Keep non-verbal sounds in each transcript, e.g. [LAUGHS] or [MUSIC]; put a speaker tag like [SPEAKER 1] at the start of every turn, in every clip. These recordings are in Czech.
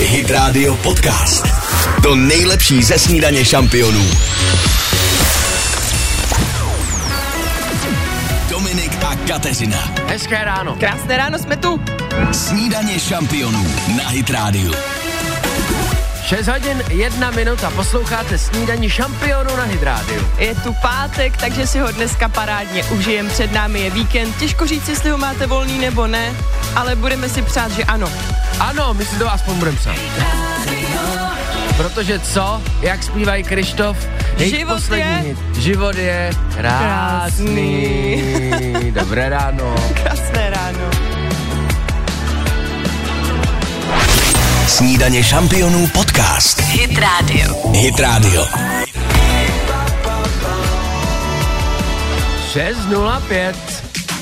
[SPEAKER 1] Hit Radio Podcast. To nejlepší ze snídaně šampionů. Dominik a Kateřina.
[SPEAKER 2] Hezké ráno.
[SPEAKER 3] Krásné ráno, jsme tu.
[SPEAKER 1] Snídaně šampionů na Hit Radio.
[SPEAKER 2] 6 hodin, jedna minuta, posloucháte snídaní šampionu na Hydrádiu.
[SPEAKER 3] Je tu pátek, takže si ho dneska parádně užijem. Před námi je víkend. Těžko říct, jestli ho máte volný nebo ne, ale budeme si přát, že ano.
[SPEAKER 2] Ano, my si to aspoň budeme psát. Protože co? Jak zpívají Krištof?
[SPEAKER 3] Život
[SPEAKER 2] poslední
[SPEAKER 3] je-
[SPEAKER 2] hit. Život je krásný. Dobré ráno. [LAUGHS]
[SPEAKER 3] Krásné
[SPEAKER 1] Snídaně šampionů podcast.
[SPEAKER 4] Hit Radio.
[SPEAKER 1] Hit Radio.
[SPEAKER 2] 6.05.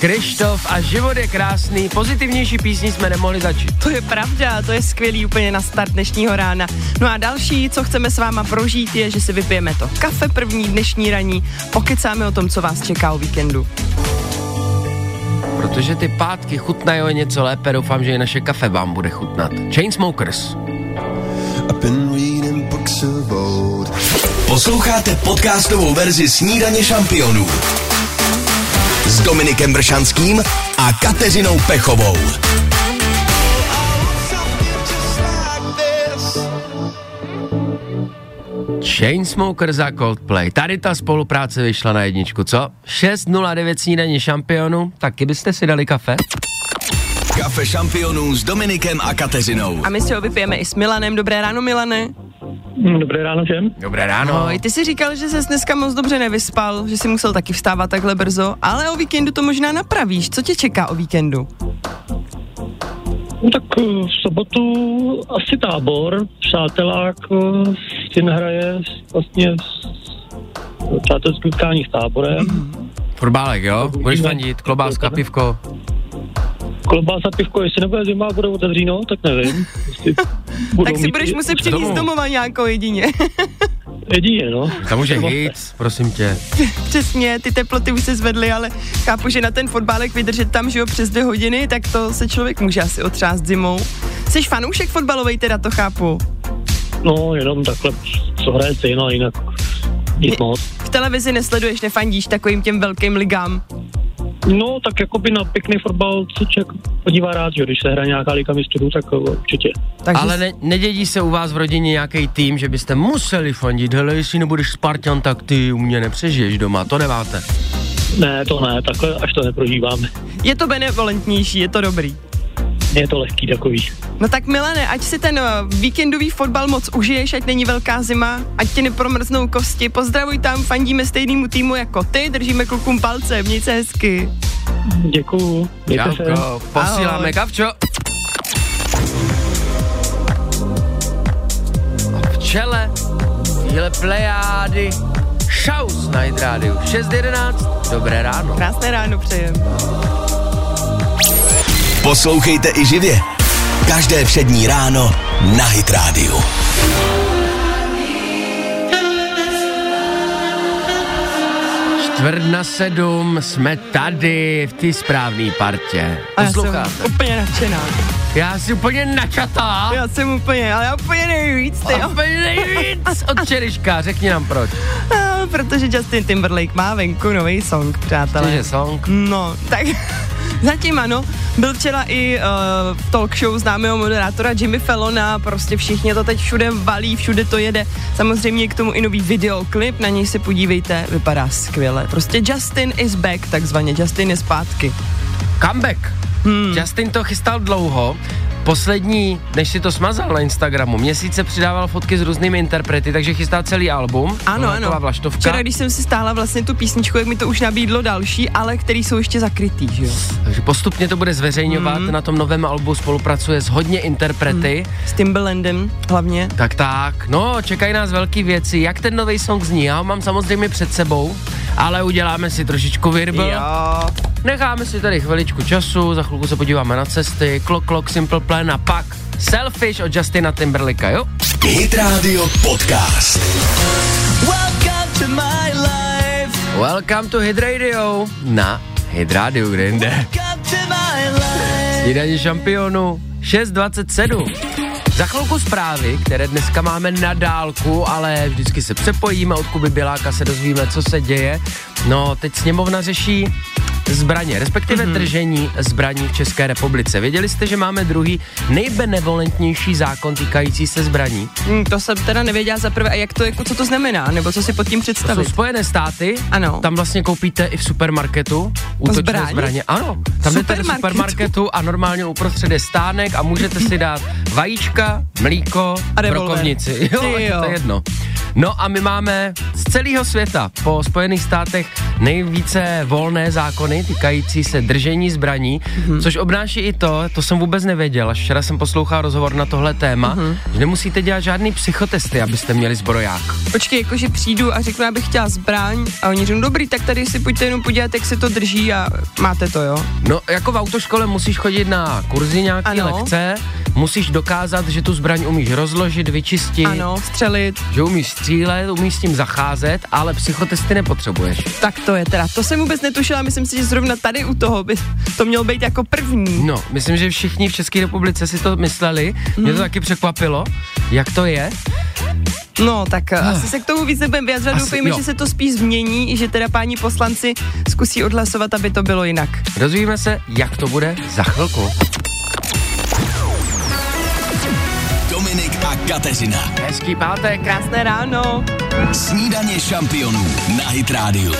[SPEAKER 2] Krištof a život je krásný. Pozitivnější písní jsme nemohli začít.
[SPEAKER 3] To je pravda, to je skvělý úplně na start dnešního rána. No a další, co chceme s váma prožít, je, že si vypijeme to kafe první dnešní raní, pokecáme o tom, co vás čeká o víkendu.
[SPEAKER 2] Protože ty pátky chutnají o něco lépe, doufám, že i naše kafe vám bude chutnat. Chainsmokers.
[SPEAKER 5] I've been reading books of old.
[SPEAKER 1] Posloucháte podcastovou verzi Snídaně šampionů s Dominikem Bršanským a Kateřinou Pechovou.
[SPEAKER 2] Chainsmokers a Coldplay. Tady ta spolupráce vyšla na jedničku, co? 6.09 snídaní šampionu, taky byste si dali kafe?
[SPEAKER 1] Kafe šampionů s Dominikem a Kateřinou.
[SPEAKER 3] A my si ho vypijeme i s Milanem. Dobré ráno, Milane.
[SPEAKER 6] Dobré ráno všem.
[SPEAKER 2] Dobré ráno.
[SPEAKER 3] Ahoj, ty jsi říkal, že ses dneska moc dobře nevyspal, že jsi musel taky vstávat takhle brzo, ale o víkendu to možná napravíš. Co tě čeká o víkendu?
[SPEAKER 6] No tak eh, v sobotu asi tábor, přátelák, eh, syn hraje vlastně s přátelský utkání s táborem.
[SPEAKER 2] Fotbálek, jo? Budeš fandit, klobáska, pivko.
[SPEAKER 6] Klobása, pivko, jestli nebude zima bude otevříno, tak nevím.
[SPEAKER 3] Tak si budeš muset přinést
[SPEAKER 2] domů.
[SPEAKER 3] domova nějakou jedině. [LAUGHS]
[SPEAKER 6] Jedině, no.
[SPEAKER 2] Tam může jít, prosím tě. [LAUGHS]
[SPEAKER 3] Přesně, ty teploty už se zvedly, ale chápu, že na ten fotbálek vydržet tam, že jo, přes dvě hodiny, tak to se člověk může asi otřást zimou. Jsi fanoušek fotbalovej, teda to chápu.
[SPEAKER 6] No, jenom takhle, co hraje stejno, ale jinak nic moc.
[SPEAKER 3] V televizi nesleduješ, nefandíš takovým těm velkým ligám.
[SPEAKER 6] No, tak jakoby na pěkný fotbal se člověk podívá rád, že když se hraje nějaká liga mistrů, tak eh, určitě.
[SPEAKER 3] Takže
[SPEAKER 2] Ale ne, nedědí se u vás v rodině nějaký tým, že byste museli fandit, hele, jestli nebudeš Spartan, tak ty u mě nepřežiješ doma, to nemáte.
[SPEAKER 6] Ne, to ne, takhle až to neprožíváme.
[SPEAKER 3] je to benevolentnější, je to dobrý.
[SPEAKER 6] Je to lehký takový.
[SPEAKER 3] No tak Milane, ať si ten uh, víkendový fotbal moc užiješ, ať není velká zima, ať ti nepromrznou kosti. Pozdravuj tam, fandíme stejnému týmu jako ty, držíme klukům palce, měj se hezky.
[SPEAKER 6] Děkuju. Mějte se.
[SPEAKER 2] Posíláme
[SPEAKER 3] Ahoj.
[SPEAKER 2] kavčo. A v čele téhle plejády Šaus na Hydrádiu 6.11, dobré ráno.
[SPEAKER 3] Krásné ráno přejem.
[SPEAKER 1] Poslouchejte i živě. Každé přední ráno na Hit Radio.
[SPEAKER 2] Čtvrt na sedm, jsme tady v té správné partě.
[SPEAKER 3] A já
[SPEAKER 2] Posloucháte?
[SPEAKER 3] jsem úplně nadšená.
[SPEAKER 2] Já jsem úplně načatá.
[SPEAKER 3] Já jsem úplně, ale já úplně nejvíc, ty
[SPEAKER 2] A
[SPEAKER 3] jo.
[SPEAKER 2] úplně nejvíc od Čeriška, řekni nám proč.
[SPEAKER 3] A, Protože Justin Timberlake má venku nový song, přátelé.
[SPEAKER 2] Cože song?
[SPEAKER 3] No, tak zatím ano. Byl včera i uh, v talk show známého moderátora Jimmy Fallona, prostě všichni to teď všude valí, všude to jede. Samozřejmě k tomu i nový videoklip, na něj se podívejte, vypadá skvěle. Prostě Justin is back, takzvaně, Justin je zpátky.
[SPEAKER 2] Comeback. Hmm. Justin to chystal dlouho. Poslední, než si to smazal na Instagramu, měsíce přidával fotky s různými interprety, takže chystá celý album.
[SPEAKER 3] Ano, ano.
[SPEAKER 2] vlaštovka.
[SPEAKER 3] Včera, když jsem si stála vlastně tu písničku, jak mi to už nabídlo další, ale který jsou ještě zakrytý, že jo?
[SPEAKER 2] Takže postupně to bude zveřejňovat.
[SPEAKER 3] Hmm.
[SPEAKER 2] Na tom novém albu spolupracuje s hodně interprety.
[SPEAKER 3] S Timberlandem hlavně.
[SPEAKER 2] Tak tak, no, čekají nás velké věci. Jak ten nový song zní? Já ho mám samozřejmě před sebou, ale uděláme si trošičku virbl.
[SPEAKER 3] Jo.
[SPEAKER 2] Necháme si tady chviličku času, za chvilku se podíváme na cesty, Clock Clock Simple Plan a pak Selfish od Justina Timberlika, jo?
[SPEAKER 1] Hit Radio Podcast.
[SPEAKER 2] Welcome to Hit Radio na Hit Radio, kde jinde. Snídaní šampionu 6.27. Za chvilku zprávy, které dneska máme na dálku, ale vždycky se přepojíme, od Kuby Běláka se dozvíme, co se děje. No, teď sněmovna řeší zbraně, respektive mm-hmm. držení zbraní v České republice. Věděli jste, že máme druhý nejbenevolentnější zákon týkající se zbraní?
[SPEAKER 3] Hmm, to jsem teda nevěděla za prvé, a jak to, jako, co to znamená, nebo co si pod tím
[SPEAKER 2] To jsou
[SPEAKER 3] představit.
[SPEAKER 2] Spojené státy,
[SPEAKER 3] Ano.
[SPEAKER 2] tam vlastně koupíte i v supermarketu útočné
[SPEAKER 3] Zbraň?
[SPEAKER 2] zbraně. Ano, tam jdete do
[SPEAKER 3] Supermarketu?
[SPEAKER 2] a normálně uprostřed je stánek a můžete si dát vajíčka, mlíko,
[SPEAKER 3] A
[SPEAKER 2] brokovnici. [LAUGHS] Jo,
[SPEAKER 3] Ty
[SPEAKER 2] je to
[SPEAKER 3] jo.
[SPEAKER 2] jedno. No a my máme z celého světa po Spojených státech nejvíce volné zákony týkající se držení zbraní,
[SPEAKER 3] Mhm.
[SPEAKER 2] což obnáší i to, to jsem vůbec nevěděl, až včera jsem poslouchal rozhovor na tohle téma,
[SPEAKER 3] Mhm.
[SPEAKER 2] že nemusíte dělat žádný psychotesty, abyste měli zbroják.
[SPEAKER 3] Počkej, jakože přijdu a řeknu, já bych chtěla zbraň a oni řeknou, dobrý, tak tady si pojďte jenom podívat, jak se to drží a máte to, jo?
[SPEAKER 2] No, jako v autoškole musíš chodit na kurzy nějaký
[SPEAKER 3] Ano.
[SPEAKER 2] lekce, musíš dokázat, že tu zbraň umíš rozložit, vyčistit,
[SPEAKER 3] Ano, střelit,
[SPEAKER 2] že umíš střílet, umíš s tím zacházet, ale psychotesty nepotřebuješ.
[SPEAKER 3] tak to je teda. To jsem vůbec netušila, myslím si, že zrovna tady u toho by to mělo být jako první.
[SPEAKER 2] No, myslím, že všichni v České republice si to mysleli, mě
[SPEAKER 3] Mhm.
[SPEAKER 2] to taky překvapilo, jak to je.
[SPEAKER 3] No, tak uh, asi se k tomu víc nebudeme vyjadřovat, doufejme, že se to spíš změní, i že teda páni poslanci zkusí odhlasovat, aby to bylo jinak.
[SPEAKER 2] Dozvíme se, jak to bude za chvilku.
[SPEAKER 1] Dominik a Kateřina.
[SPEAKER 2] Hezký pátek.
[SPEAKER 3] Krásné ráno.
[SPEAKER 1] Snídaně šampionů na Hit Radio.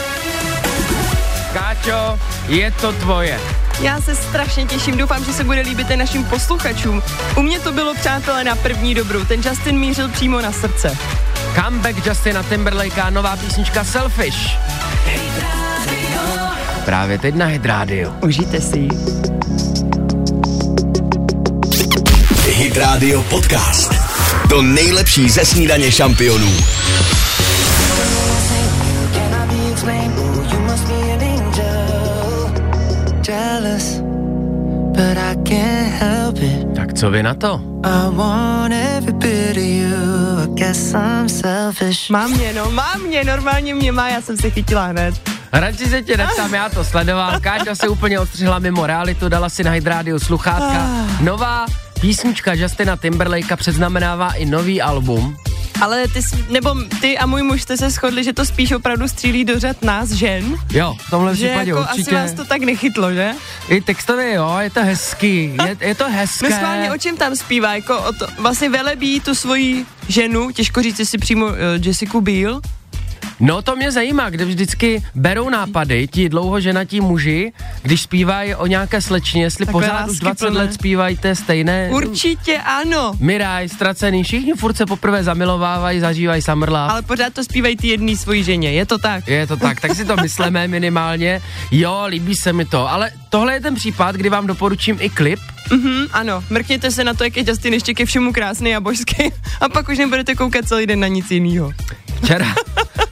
[SPEAKER 2] Káčo, je to tvoje.
[SPEAKER 3] Já se strašně těším, doufám, že se bude líbit i našim posluchačům. U mě to bylo, přátelé, na první dobrou. Ten Justin mířil přímo na srdce.
[SPEAKER 2] Comeback Justina Timberlake a nová písnička Selfish. Právě teď na Hit Radio.
[SPEAKER 3] Užijte si ji.
[SPEAKER 1] Hit Radio Podcast. To nejlepší ze snídaně šampionů.
[SPEAKER 2] Tak co vy na to?
[SPEAKER 4] I want every bit of you. I guess I'm selfish.
[SPEAKER 3] Má mě, no, má mě, normálně mě má, já jsem se chytila hned.
[SPEAKER 2] Radši se tě neptám, já to sledoval. Káťa se úplně odstřihla mimo realitu, dala si na Hydradio sluchátka. Nová písnička Justina Timberlakea předznamenává i nový album.
[SPEAKER 3] Ale ty, jsi- nebo ty a můj muž jste se shodli, že to spíš opravdu střílí do řad nás žen.
[SPEAKER 2] Jo, v tomhle
[SPEAKER 3] Že
[SPEAKER 2] případě
[SPEAKER 3] jako
[SPEAKER 2] určitě.
[SPEAKER 3] asi vás to tak nechytlo, že?
[SPEAKER 2] I textově jo, je to hezký, je, je to hezké.
[SPEAKER 3] No schválně o čem tam zpívá, jako o to, vlastně velebí tu svoji ženu, těžko říct, jestli přímo uh, Jessica Biel,
[SPEAKER 2] No to mě zajímá, kde vždycky berou nápady ti dlouhoženatí muži, když zpívají o nějaké slečně, jestli
[SPEAKER 3] Takové
[SPEAKER 2] pořád už 20
[SPEAKER 3] láskyplné.
[SPEAKER 2] let zpívají té stejné.
[SPEAKER 3] určitě ano,
[SPEAKER 2] Miraj, ztracený, všichni furt se poprvé zamilovávají, zažívají Love.
[SPEAKER 3] ale pořád to zpívají ty jedný svojí ženě, je to tak?
[SPEAKER 2] Je to tak, tak si to myslíme minimálně. Jo, líbí se mi to, ale tohle je ten případ, kdy vám doporučím i klip.
[SPEAKER 3] Mhm, ano, mrkněte se na to, jak je Justin ještě ke všemu krásný a božský a pak už nebudete koukat celý den na nic jiného.
[SPEAKER 2] Včera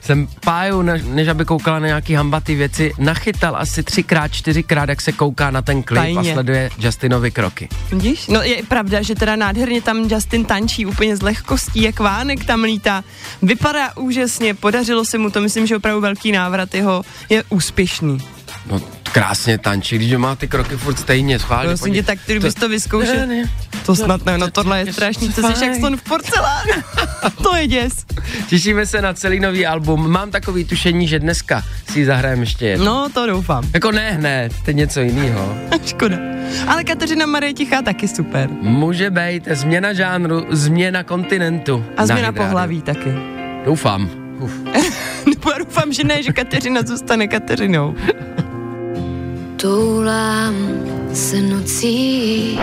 [SPEAKER 2] jsem Páju, ne- než aby koukala na nějaký hambatý věci, nachytal asi třikrát, čtyřikrát, jak se kouká na ten klip
[SPEAKER 3] Tajně.
[SPEAKER 2] a sleduje Justinovi kroky.
[SPEAKER 3] Vidíš? No je pravda, že teda nádherně tam Justin tančí úplně s lehkostí, jak vánek tam lítá. Vypadá úžasně, podařilo se mu to, myslím, že opravdu velký návrat jeho je úspěšný.
[SPEAKER 2] No, krásně tančí, když má ty kroky furt stejně, schválně.
[SPEAKER 3] Prosím tě, tak ty bys to vyzkoušel.
[SPEAKER 2] Ne, ne.
[SPEAKER 3] To snad ne, no tohle je strašný, to jsi jak slon v porcelánu. [LAUGHS] to je děs.
[SPEAKER 2] Těšíme se na celý nový album. Mám takový tušení, že dneska si ji zahrajeme ještě jednou.
[SPEAKER 3] No, to doufám.
[SPEAKER 2] Jako ne hned, to je něco jiného. [LAUGHS]
[SPEAKER 3] Škoda. Ale Kateřina Marie Tichá taky super.
[SPEAKER 2] Může být změna žánru, změna kontinentu.
[SPEAKER 3] A
[SPEAKER 2] na
[SPEAKER 3] změna pohlaví taky.
[SPEAKER 2] Doufám. Uf. [LAUGHS]
[SPEAKER 3] Nebo já doufám, že ne, že Kateřina zůstane Kateřinou. [LAUGHS]
[SPEAKER 7] Toulám se nocí.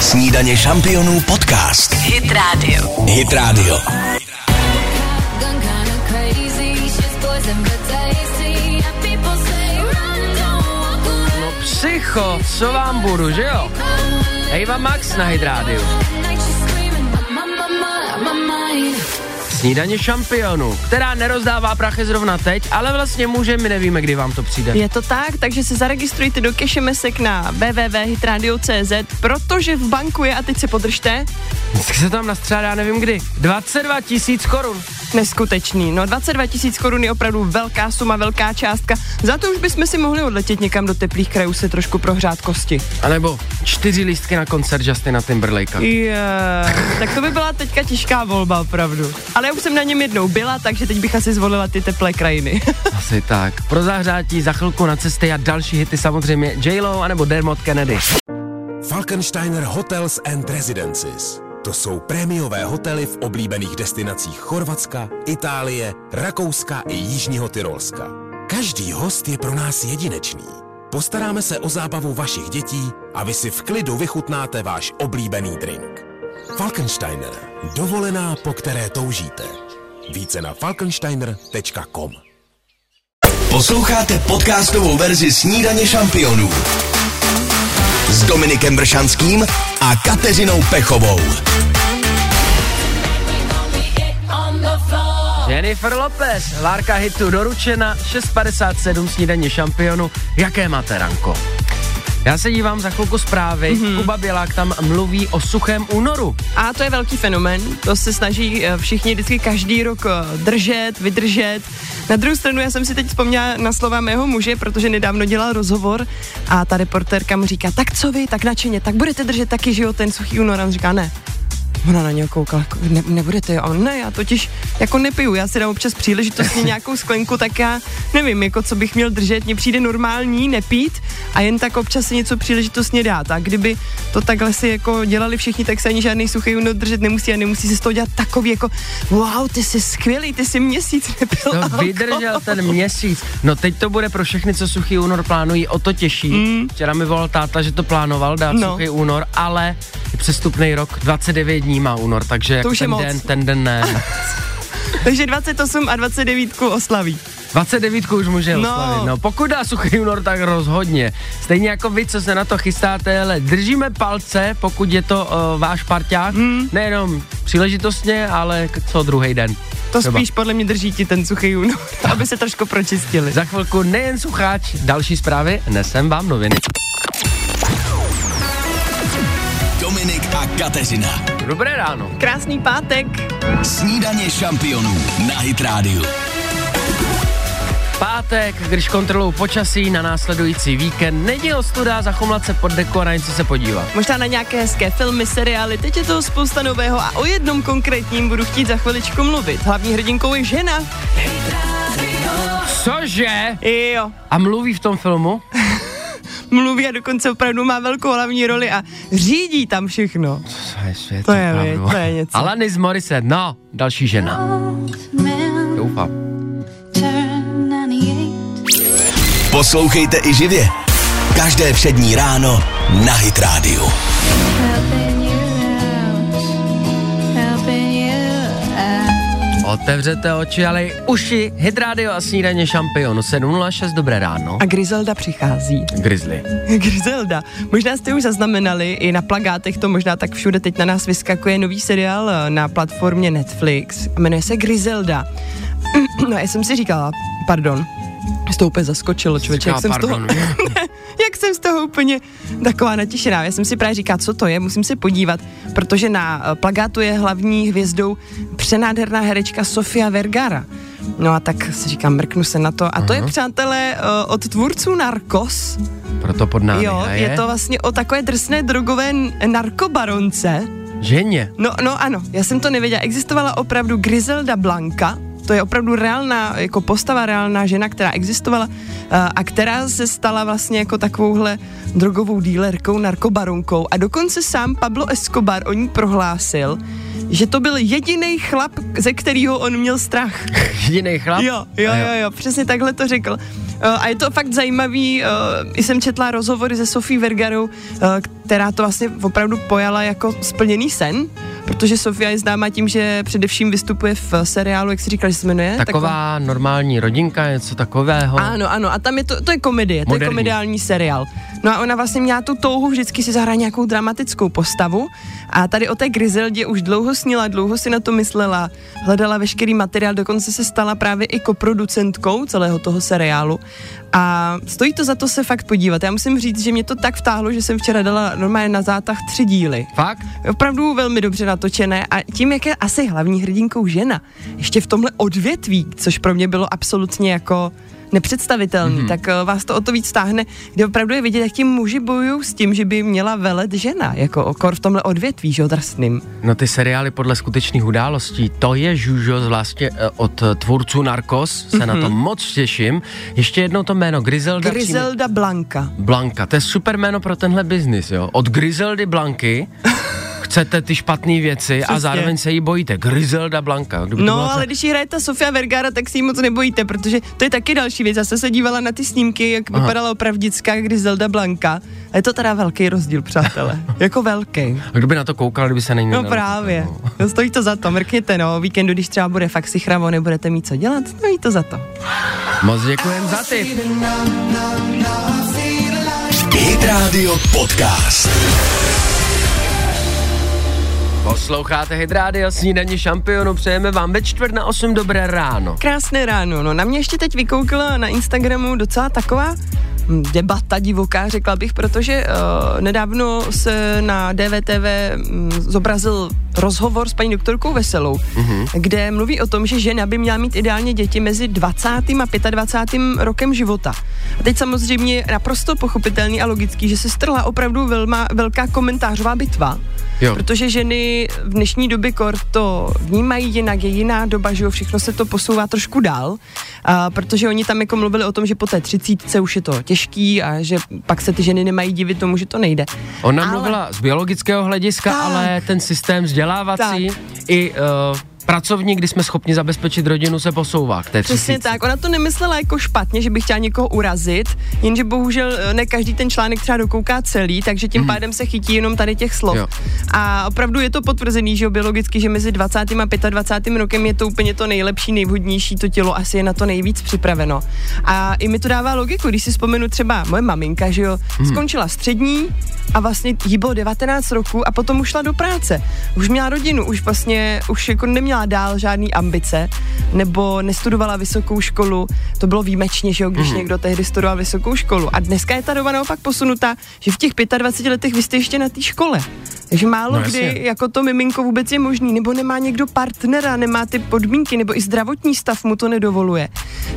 [SPEAKER 1] Snídaně šampionů podcast.
[SPEAKER 8] Hit Radio.
[SPEAKER 1] Hit Radio.
[SPEAKER 7] Away.
[SPEAKER 2] Psycho, co vám budu, že jo? Eva Max na Hit Snídaně šampionu, která nerozdává prachy zrovna teď, ale vlastně může, my nevíme, kdy vám to přijde.
[SPEAKER 3] Je to tak, takže se zaregistrujte do kešemesek na www.hitradio.cz, protože v banku je, a teď se podržte,
[SPEAKER 2] Vždycky se tam nastřádá, nevím kdy, 22 tisíc korun.
[SPEAKER 3] neskutečný. No 22 tisíc korun je opravdu velká suma, velká částka. Za to už bychom si mohli odletět někam do teplých krajů se trošku prohřát kosti.
[SPEAKER 2] A nebo čtyři lístky na koncert Justina Timberlakea.
[SPEAKER 3] Yeah. tak to by byla teďka těžká volba opravdu. Ale já už jsem na něm jednou byla, takže teď bych asi zvolila ty teplé krajiny. [LAUGHS]
[SPEAKER 2] Asi tak. Pro zahřátí za chvilku na cesty a další hity samozřejmě J-Lo anebo Dermot Kennedy.
[SPEAKER 8] Falkensteiner Hotels and Residences. To jsou prémiové hotely v oblíbených destinacích Chorvatska, Itálie, Rakouska i Jižního Tyrolska. Každý host je pro nás jedinečný. Postaráme se o zábavu vašich dětí a vy si v klidu vychutnáte váš oblíbený drink. Falkensteiner. Dovolená, po které toužíte. Více na falkensteiner.com
[SPEAKER 1] Posloucháte podcastovou verzi Snídaně šampionů s Dominikem Bršanským a Kateřinou Pechovou.
[SPEAKER 2] Jennifer Lopez, Várka hitu doručena, 6.57 snídaně šampionu. Jaké máte ranko? Já se dívám za chvilku zprávy, mm-hmm. Kuba Bělák tam mluví o suchém únoru.
[SPEAKER 3] A to je velký fenomen, to se snaží eh, všichni vždycky každý rok eh, držet, vydržet. Na druhou stranu já jsem si teď vzpomněla na slova mého muže, protože nedávno dělal rozhovor a ta reportérka mu říká, tak co vy, tak nadšeně, tak budete držet taky, že jo, ten suchý únor. A on říká, ne, Ona na něho koukala, jako, ne, nebudete, jo? Ne, já totiž jako nepiju, já si dám občas příležitostně [LAUGHS] nějakou sklenku, tak já nevím, jako co bych měl držet, mně přijde normální nepít a jen tak občas si něco příležitostně dát. A kdyby to takhle si jako dělali všichni, tak se ani žádný suchý únor držet nemusí a nemusí se z toho dělat takový jako wow, ty jsi skvělý, ty jsi měsíc nepil alkohol.
[SPEAKER 2] vydržel ten měsíc. No teď to bude pro všechny, co suchý únor plánují, o to těžší. Mm. Včera mi volal táta, že to plánoval dát
[SPEAKER 3] No.
[SPEAKER 2] no. suchý únor, ale přestupný rok, 29 dní má únor, takže jako
[SPEAKER 3] už je
[SPEAKER 2] ten
[SPEAKER 3] moc.
[SPEAKER 2] den, ten den ne. [LAUGHS]
[SPEAKER 3] Takže 28 a 29 oslaví.
[SPEAKER 2] 29 už může
[SPEAKER 3] No.
[SPEAKER 2] oslavit. No, pokud dá suchý únor, tak rozhodně. Stejně jako vy, co se na to chystáte, ale držíme palce, pokud je to uh, váš parťák. Hmm. Nejenom příležitostně, ale co druhý den.
[SPEAKER 3] To
[SPEAKER 2] Třeba.
[SPEAKER 3] spíš podle mě drží ti ten suchý únor, [LAUGHS] aby se trošku pročistili.
[SPEAKER 2] Za chvilku nejen sucháč, další zprávy, nesem vám noviny.
[SPEAKER 1] A Kateřina.
[SPEAKER 2] Dobré ráno.
[SPEAKER 3] Krásný pátek.
[SPEAKER 1] Snídaně šampionů na Hit Radio.
[SPEAKER 2] Pátek, když kontrolují počasí na následující víkend, není ostuda zachomlat se pod deko a na něco se podívat.
[SPEAKER 3] Možná na nějaké hezké filmy, seriály, teď je toho spousta nového a o jednom konkrétním budu chtít za chviličku mluvit. Hlavní hrdinkou je žena.
[SPEAKER 2] Cože?
[SPEAKER 3] Jo,
[SPEAKER 2] A mluví v tom filmu?
[SPEAKER 3] Mluví a dokonce opravdu má velkou hlavní roli a řídí tam všechno.
[SPEAKER 2] To je svět,
[SPEAKER 3] To je, věc, to je něco.
[SPEAKER 2] Alanis Morissette, no, další žena. Doufám.
[SPEAKER 1] Poslouchejte i živě. Každé všední ráno na Hit Radio.
[SPEAKER 2] Otevřete oči, ale i uši, Hit Radio a snídaně šampionu 706, dobré ráno.
[SPEAKER 3] A Griselda přichází.
[SPEAKER 2] Grizzly. [LAUGHS]
[SPEAKER 3] Griselda. Možná jste už zaznamenali, i na plagátech to možná tak všude teď na nás vyskakuje nový seriál na platformě Netflix. Jmenuje se Griselda. [CLEARS THROAT] No já jsem si říkala, pardon, mě to úplně zaskočilo, člověče, jak
[SPEAKER 2] Říká,
[SPEAKER 3] jsem z toho,
[SPEAKER 2] pardon. [LAUGHS]
[SPEAKER 3] jak jsem z toho úplně taková natěšená. Já jsem si právě říkala, co to je, musím se podívat, protože na eh, plagátu je hlavní hvězdou přenádherná herečka Sofia Vergara. No a tak si říkám, mrknu se na to. A to je, přátelé, eh, od tvůrců Narcos.
[SPEAKER 2] Proto pod námi
[SPEAKER 3] Jo,
[SPEAKER 2] hraje.
[SPEAKER 3] je to vlastně o takové drsné drogové narkobaronce.
[SPEAKER 2] Ženě.
[SPEAKER 3] No, no ano, já jsem to nevěděla. Existovala opravdu Griselda Blanca, to je opravdu reálná, jako postava reálná žena, která existovala eh, a která se stala vlastně jako takovouhle drogovou dílerkou, narkobaronkou a dokonce sám Pablo Escobar o ní prohlásil, že to byl jediný chlap, ze kterého on měl strach. [LAUGHS]
[SPEAKER 2] Jediný chlap.
[SPEAKER 3] Jo, jo, jo, jo, přesně takhle to řekl. Uh, a je to fakt zajímavý, i jsem četla rozhovory se Sofí Vergarou, která to vlastně opravdu pojala jako splněný sen, protože Sofia je známá tím, že především vystupuje v seriálu, jak si říkal, že se jmenuje?
[SPEAKER 2] Taková normální rodinka, něco takového.
[SPEAKER 3] Ano, ano, a tam je to, to je komedie, to je
[SPEAKER 2] Moderní.
[SPEAKER 3] komediální seriál. No a ona vlastně měla tu touhu vždycky si zahrát nějakou dramatickou postavu a tady o té Grizeldě už dlouho snila, dlouho si na to myslela, hledala veškerý materiál, dokonce se stala právě i koproducentkou celého toho seriálu a stojí to za to se fakt podívat. Já musím říct, že mě to tak vtáhlo, že jsem včera dala normálně na zátah tři díly.
[SPEAKER 2] Fakt?
[SPEAKER 3] Opravdu velmi dobře natočené a tím, jak je asi hlavní hrdinkou žena, ještě v tomhle odvětví, což pro mě bylo absolutně jako nepředstavitelný,
[SPEAKER 2] Mhm.
[SPEAKER 3] mm-hmm. tak uh, vás to o to víc stáhne, kde opravdu je vidět, jak ti muži bojují s tím, že by měla velet žena, jako okor v tomhle odvětví, že jo, drsným.
[SPEAKER 2] No ty seriály podle skutečných událostí, to je žužo zvláště eh, od eh, tvůrců Narcos, se mm-hmm. na to moc těším. Ještě jednou to jméno, Griselda
[SPEAKER 3] Griselda Blanka.
[SPEAKER 2] Blanka, to je super jméno pro tenhle biznis, jo. Od Griseldy Blanky [LAUGHS] chcete ty špatné věci a
[SPEAKER 3] Přesně.
[SPEAKER 2] zároveň se jí bojíte. Griselda Blanka. Kdyby
[SPEAKER 3] No,
[SPEAKER 2] třeba-
[SPEAKER 3] ale když ji hraje ta Sofia Vergara, tak si ji moc nebojíte, protože to je taky další věc. Já jsem se dívala na ty snímky, jak
[SPEAKER 2] Aha.
[SPEAKER 3] vypadala opravdická Griselda Blanka. A je to teda velký rozdíl, přátelé. [LAUGHS] jako velký.
[SPEAKER 2] A kdo by na to koukal, kdyby se na ní
[SPEAKER 3] No právě. No, stojí to za to, mrkněte, no. O víkendu, když třeba bude fakt si chravo, nebudete mít co dělat, stojí to za to.
[SPEAKER 2] Moc děkujem za tip.
[SPEAKER 1] Hit Radio Podcast.
[SPEAKER 2] Posloucháte Hit Radio, snídaní šampionu, přejeme vám ve čtvrt na 8 dobré ráno.
[SPEAKER 3] Krásné ráno, no na mě ještě teď vykoukla na Instagramu docela taková debata divoká, řekla bych, protože uh, nedávno se na DVTV hm, zobrazil rozhovor s paní doktorkou Veselou, mm-hmm. kde mluví o tom, že žena by měla mít ideálně děti mezi 20. a 25. rokem života. A teď samozřejmě je naprosto pochopitelný a logický, že se strhla opravdu velma, velká komentářová bitva,
[SPEAKER 2] Jo.
[SPEAKER 3] Protože ženy v dnešní době kor to vnímají jinak, je jiná doba, že jo, všechno se to posouvá trošku dál, a protože oni tam jako mluvili o tom, že po té třicítce už je to těžký a že pak se ty ženy nemají divit tomu, že to nejde.
[SPEAKER 2] Ona
[SPEAKER 3] Ale-
[SPEAKER 2] mluvila z biologického hlediska,
[SPEAKER 3] Tak.
[SPEAKER 2] ale ten systém vzdělávací
[SPEAKER 3] Tak.
[SPEAKER 2] i uh, pracovní, kdy jsme schopni zabezpečit rodinu, se posouvá k té
[SPEAKER 3] Přesně tak, ona to nemyslela jako špatně, že by chtěla někoho urazit, jenže bohužel eh, ne každý ten článek třeba dokouká celý, takže tím pádem se chytí jenom tady těch slov.
[SPEAKER 2] Jo.
[SPEAKER 3] A opravdu je to potvrzený, že jo, biologicky, že mezi 20. a 25. rokem je to úplně to nejlepší, nejvhodnější, to tělo asi je na to nejvíc připraveno. A i mi to dává logiku, když si vzpomenu třeba moje maminka, že jo, skončila střední a vlastně jí bylo 19 roku a potom už šla do práce. Už měla rodinu, už vlastně, už jako neměla dál žádný ambice, nebo nestudovala vysokou školu. To bylo výjimečně, že jo, když někdo tehdy studoval vysokou školu. A dneska je ta doba naopak posunutá, že v těch 25 letech vy jste ještě na té škole. Takže málo
[SPEAKER 2] No
[SPEAKER 3] no,
[SPEAKER 2] jasně.
[SPEAKER 3] kdy jako to miminko vůbec je možný, nebo nemá někdo partnera, nemá ty podmínky, nebo i zdravotní stav mu to nedovoluje.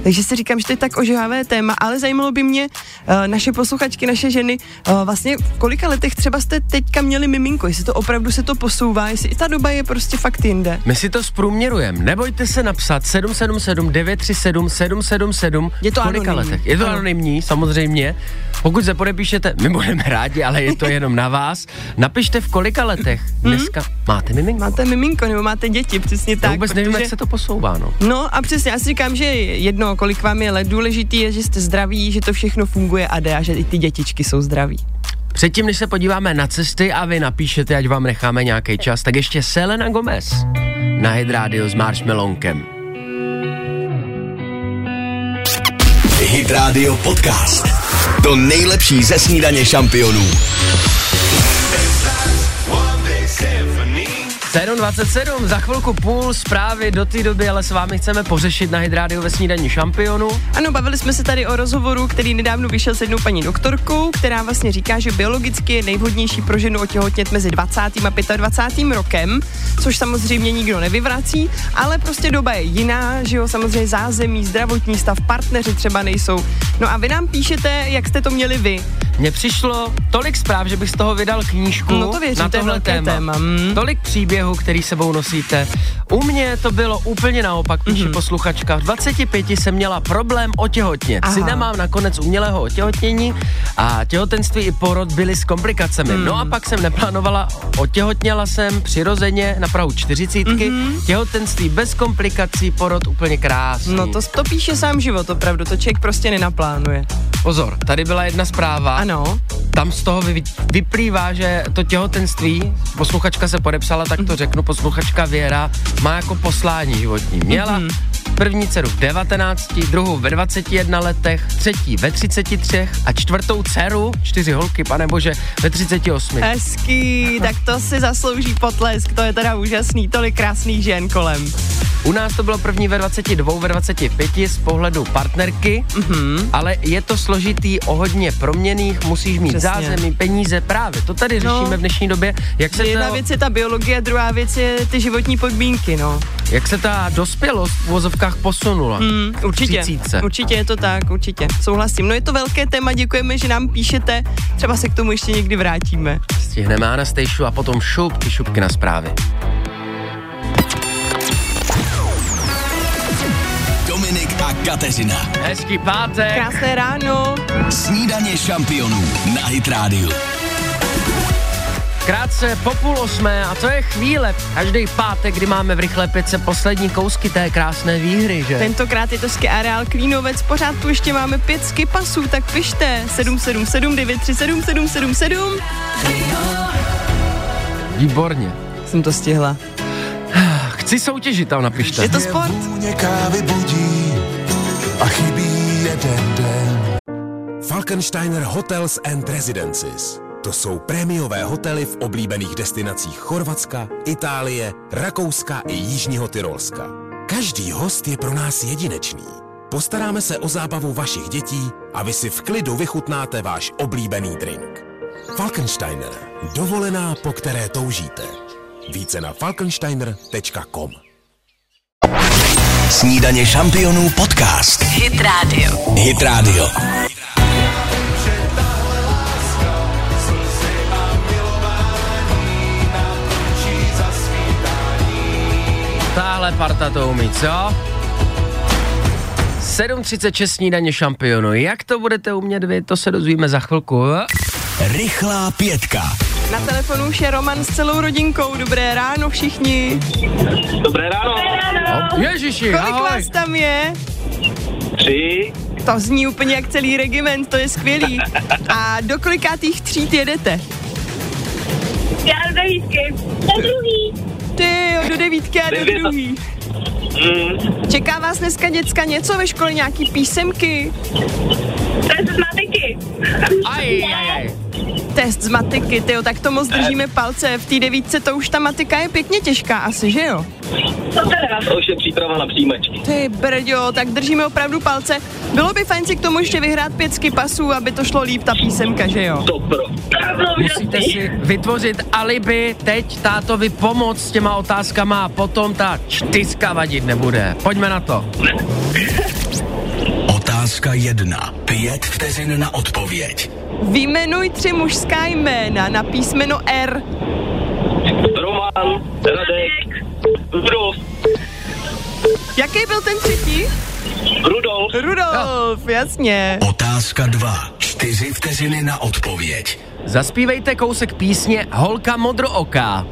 [SPEAKER 3] Takže si říkám, že to je tak ožehavé téma, ale zajímalo by mě uh, naše posluchačky, naše ženy, uh, vlastně v kolika letech třeba jste teďka měli miminko, jestli to opravdu se to posouvá, jestli i ta doba je prostě fakt jinde.
[SPEAKER 2] My si to zprůměrujeme. Nebojte se napsat 777 937 777
[SPEAKER 3] Je to
[SPEAKER 2] kolika
[SPEAKER 3] anonymní.
[SPEAKER 2] letech. Je to
[SPEAKER 3] Ano.
[SPEAKER 2] anonymní, samozřejmě. Pokud se podepíšete, my budeme rádi, ale je to jenom na vás. Napište v kolika letech dneska máte miminko.
[SPEAKER 3] Máte miminko nebo máte děti, přesně
[SPEAKER 2] Já
[SPEAKER 3] tak.
[SPEAKER 2] vůbec nevím, jak se to posouvá, no.
[SPEAKER 3] No a přesně, já si říkám, že jedno, kolik vám je let, důležitý je, že jste zdraví, že to všechno funguje a jde a že i ty dětičky jsou zdraví.
[SPEAKER 2] Předtím, než se podíváme na cesty a vy napíšete, ať vám necháme nějaký čas, tak ještě Selena Gomez na Hit Radio s Marshmallonkem.
[SPEAKER 1] Hit Radio Podcast. To nejlepší ze snídaně šampionů.
[SPEAKER 2] 7.27, za chvilku půl zprávy do té doby, ale s vámi chceme pořešit na Hit Radio ve snídaní šampionu.
[SPEAKER 3] Ano, bavili jsme se tady o rozhovoru, který nedávno vyšel s jednou paní doktorkou, která vlastně říká, že biologicky je nejvhodnější pro ženu otěhotnět mezi 20. a 25. rokem, což samozřejmě nikdo nevyvrací, ale prostě doba je jiná, že jo, samozřejmě zázemí, zdravotní stav, partneři třeba nejsou. No a vy nám píšete, jak jste to měli vy.
[SPEAKER 2] Mně přišlo tolik zpráv, že bych z toho vydal knížku
[SPEAKER 3] No to věřím,
[SPEAKER 2] na tohle téma.
[SPEAKER 3] téma, mm.
[SPEAKER 2] Tolik příběhů, který sebou nosíte. U mě to bylo úplně naopak, píše
[SPEAKER 3] Mhm.
[SPEAKER 2] posluchačka. V 25 jsem měla problém otěhotnět.
[SPEAKER 3] Aha.
[SPEAKER 2] Syna mám nakonec umělého otěhotnění a těhotenství i porod byly s komplikacemi.
[SPEAKER 3] Mhm.
[SPEAKER 2] No a pak jsem neplánovala, otěhotněla jsem přirozeně na prahu čtyřicítky. Těhotenství bez komplikací, porod úplně krásný.
[SPEAKER 3] No to, to píše sám život, opravdu, to člověk prostě nenaplánuje.
[SPEAKER 2] Pozor, tady byla jedna zpráva.
[SPEAKER 3] Ano.
[SPEAKER 2] Tam z toho vy, vyplývá, že to těhotenství, posluchačka se podepsala, tak
[SPEAKER 3] Mhm.
[SPEAKER 2] To řeknu, posluchačka Věra má jako poslání životní. Měla
[SPEAKER 3] Mhm.
[SPEAKER 2] První dceru v 19, druhou ve 21 letech, třetí ve 33 a čtvrtou dceru, čtyři holky, pane bože, ve 38.
[SPEAKER 3] Hezký, tak to si zaslouží potlesk, to je teda úžasný, tolik krásných žen kolem.
[SPEAKER 2] U nás to bylo první ve 22, ve 25 z pohledu partnerky,
[SPEAKER 3] Mhm.
[SPEAKER 2] ale je to složitý o hodně proměných, musíš mít
[SPEAKER 3] Přesně.
[SPEAKER 2] zázemí, peníze, právě. To tady
[SPEAKER 3] No.
[SPEAKER 2] řešíme v dnešní době, jak se
[SPEAKER 3] Jedna
[SPEAKER 2] to...
[SPEAKER 3] věc je ta biologie, druhá věc je ty životní podmínky, no.
[SPEAKER 2] Jak se ta dospělost v vozovkách posunula?
[SPEAKER 3] Mm, určitě,
[SPEAKER 2] Třicítce.
[SPEAKER 3] určitě je to tak, určitě, souhlasím. No je to velké téma, děkujeme, že nám píšete, třeba se k tomu ještě někdy vrátíme.
[SPEAKER 2] Stihneme Anastejšu a potom šupky, šupky na zprávy.
[SPEAKER 1] Dominik a Kateřina.
[SPEAKER 2] Hezký pátek.
[SPEAKER 3] Krásné ráno.
[SPEAKER 1] Snídaně šampionů na Hit Radio.
[SPEAKER 2] Krátce po půl osmé a to je chvíle. Každý pátek, kdy máme v rychlé pětce poslední kousky té krásné výhry, že?
[SPEAKER 3] Tentokrát je to ski areál Klínovec, pořád tu ještě máme pět ski pasů, tak pište 777 937 777.
[SPEAKER 2] Výborně.
[SPEAKER 3] Jsem to stihla.
[SPEAKER 2] Chci soutěžit, tam napište.
[SPEAKER 3] Je to sport?
[SPEAKER 5] A chybí jeden den.
[SPEAKER 8] Falkensteiner Hotels and Residences. To jsou prémiové hotely v oblíbených destinacích Chorvatska, Itálie, Rakouska i Jižního Tyrolska. Každý host je pro nás jedinečný. Postaráme se o zábavu vašich dětí a vy si v klidu vychutnáte váš oblíbený drink. Falkensteiner. Dovolená, po které toužíte. Více na falkensteiner.com
[SPEAKER 1] Snídaně šampionů podcast.
[SPEAKER 9] Hit Radio.
[SPEAKER 1] Hit Radio.
[SPEAKER 2] Tahle parta to umí, co? 7.36 snídaně šampionu. Jak to budete umět vy, to se dozvíme za chvilku.
[SPEAKER 1] Rychlá pětka.
[SPEAKER 3] Na telefonu už je Roman s celou rodinkou. Dobré ráno všichni.
[SPEAKER 6] Dobré ráno.
[SPEAKER 2] O, Ježiši,
[SPEAKER 3] Kolik
[SPEAKER 2] ahoj.
[SPEAKER 3] vás tam je?
[SPEAKER 6] Tři.
[SPEAKER 3] To zní úplně jak celý regiment, to je skvělý. A do kolikátých tříd jedete?
[SPEAKER 10] Já do devítky. Do druhý.
[SPEAKER 3] Ty do devítky a do druhý.
[SPEAKER 6] Mm.
[SPEAKER 3] Čeká vás dneska děcka něco ve škole, nějaký písemky?
[SPEAKER 10] To je z matiky.
[SPEAKER 2] Aj, aj, aj.
[SPEAKER 3] Test z matiky, tyjo, tak to moc držíme palce. V té devítce to už ta matika je pěkně těžká asi, že jo?
[SPEAKER 10] To teda.
[SPEAKER 6] To už je příprava na přijímačky.
[SPEAKER 3] Ty brďo, tak držíme opravdu palce. Bylo by fajn si k tomu ještě vyhrát pět pasů, aby to šlo líp ta písemka, že jo?
[SPEAKER 6] To pro.
[SPEAKER 10] To bylo
[SPEAKER 2] Musíte si vytvořit alibi, teď tátovi pomoct s těma otázkama a potom ta čtyřka vadit nebude. Pojďme na to.
[SPEAKER 1] Otázka jedna. Pět vteřin na odpověď.
[SPEAKER 3] Vyjmenuj tři mužská jména na písmeno R.
[SPEAKER 6] Roman, Radek, Rudolf,
[SPEAKER 3] Jaký byl ten třetí?
[SPEAKER 6] Rudolf,
[SPEAKER 3] Rudolf, jasně.
[SPEAKER 1] Otázka dva. Čtyři vteřiny na odpověď.
[SPEAKER 2] Zaspívejte kousek písně Holka modrooká.